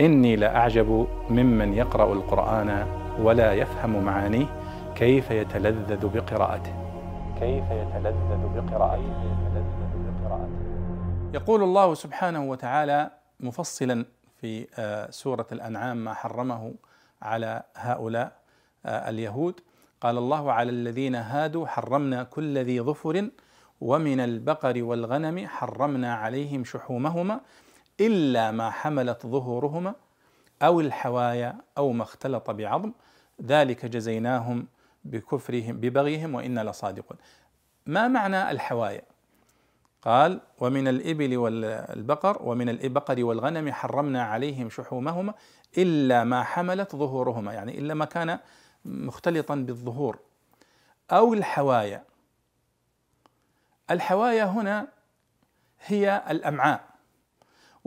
إني لأعجب ممن يقرأ القرآن ولا يفهم معانيه كيف يتلذذ بقراءته. كيف يتلذذ بقراءته. يقول الله سبحانه وتعالى مفصلا في آه، سورة الأنعام ما حرمه على هؤلاء آه، اليهود. قال الله على الذين هادوا حرمنا كل ذي ظفر ومن البقر والغنم حرمنا عليهم شحومهما إلا ما حملت ظهورهما أو الحوايا أو ما اختلط بعظم. ذلك جزيناهم بكفرهم ببغيهم وإنا لصادقون. ما معنى الحوايا؟ قال ومن الإبل والبقر ومن البقر والغنم حرمنا عليهم شحومهما إلا ما حملت ظهورهما يعني إلا ما كان مختلطا بالظهور. أو الحوايا. الحوايا هنا هي الأمعاء.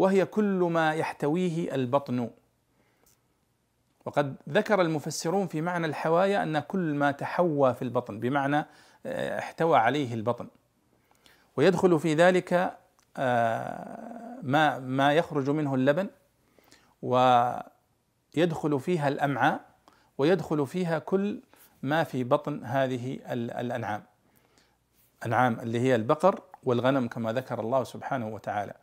وهي كل ما يحتويه البطن. وقد ذكر المفسرون في معنى الحوايا أن كل ما تحوى في البطن بمعنى آه، احتوى عليه البطن. ويدخل في ذلك آه، ما ما يخرج منه اللبن ويدخل فيها الأمعاء ويدخل فيها كل ما في بطن هذه الأنعام. أنعام اللي هي البقر والغنم كما ذكر الله سبحانه وتعالى.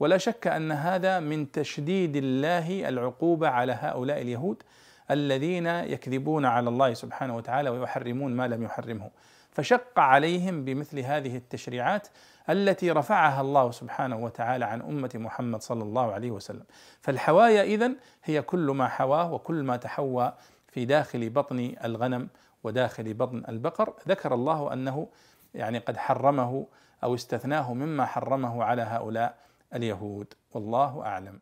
ولا شك أن هذا من تشديد الله العقوبة على هؤلاء اليهود الذين يكذبون على الله سبحانه وتعالى ويحرمون ما لم يحرمه. فشق عليهم بمثل هذه التشريعات التي رفعها الله سبحانه وتعالى عن أمة محمد صلى الله عليه وسلم. فالحوايا إذن هي كل ما حواه وكل ما تحوى في داخل بطن الغنم وداخل بطن البقر. ذكر الله أنه يعني قد حرمه أو استثناه مما حرمه على هؤلاء اليهود والله أعلم.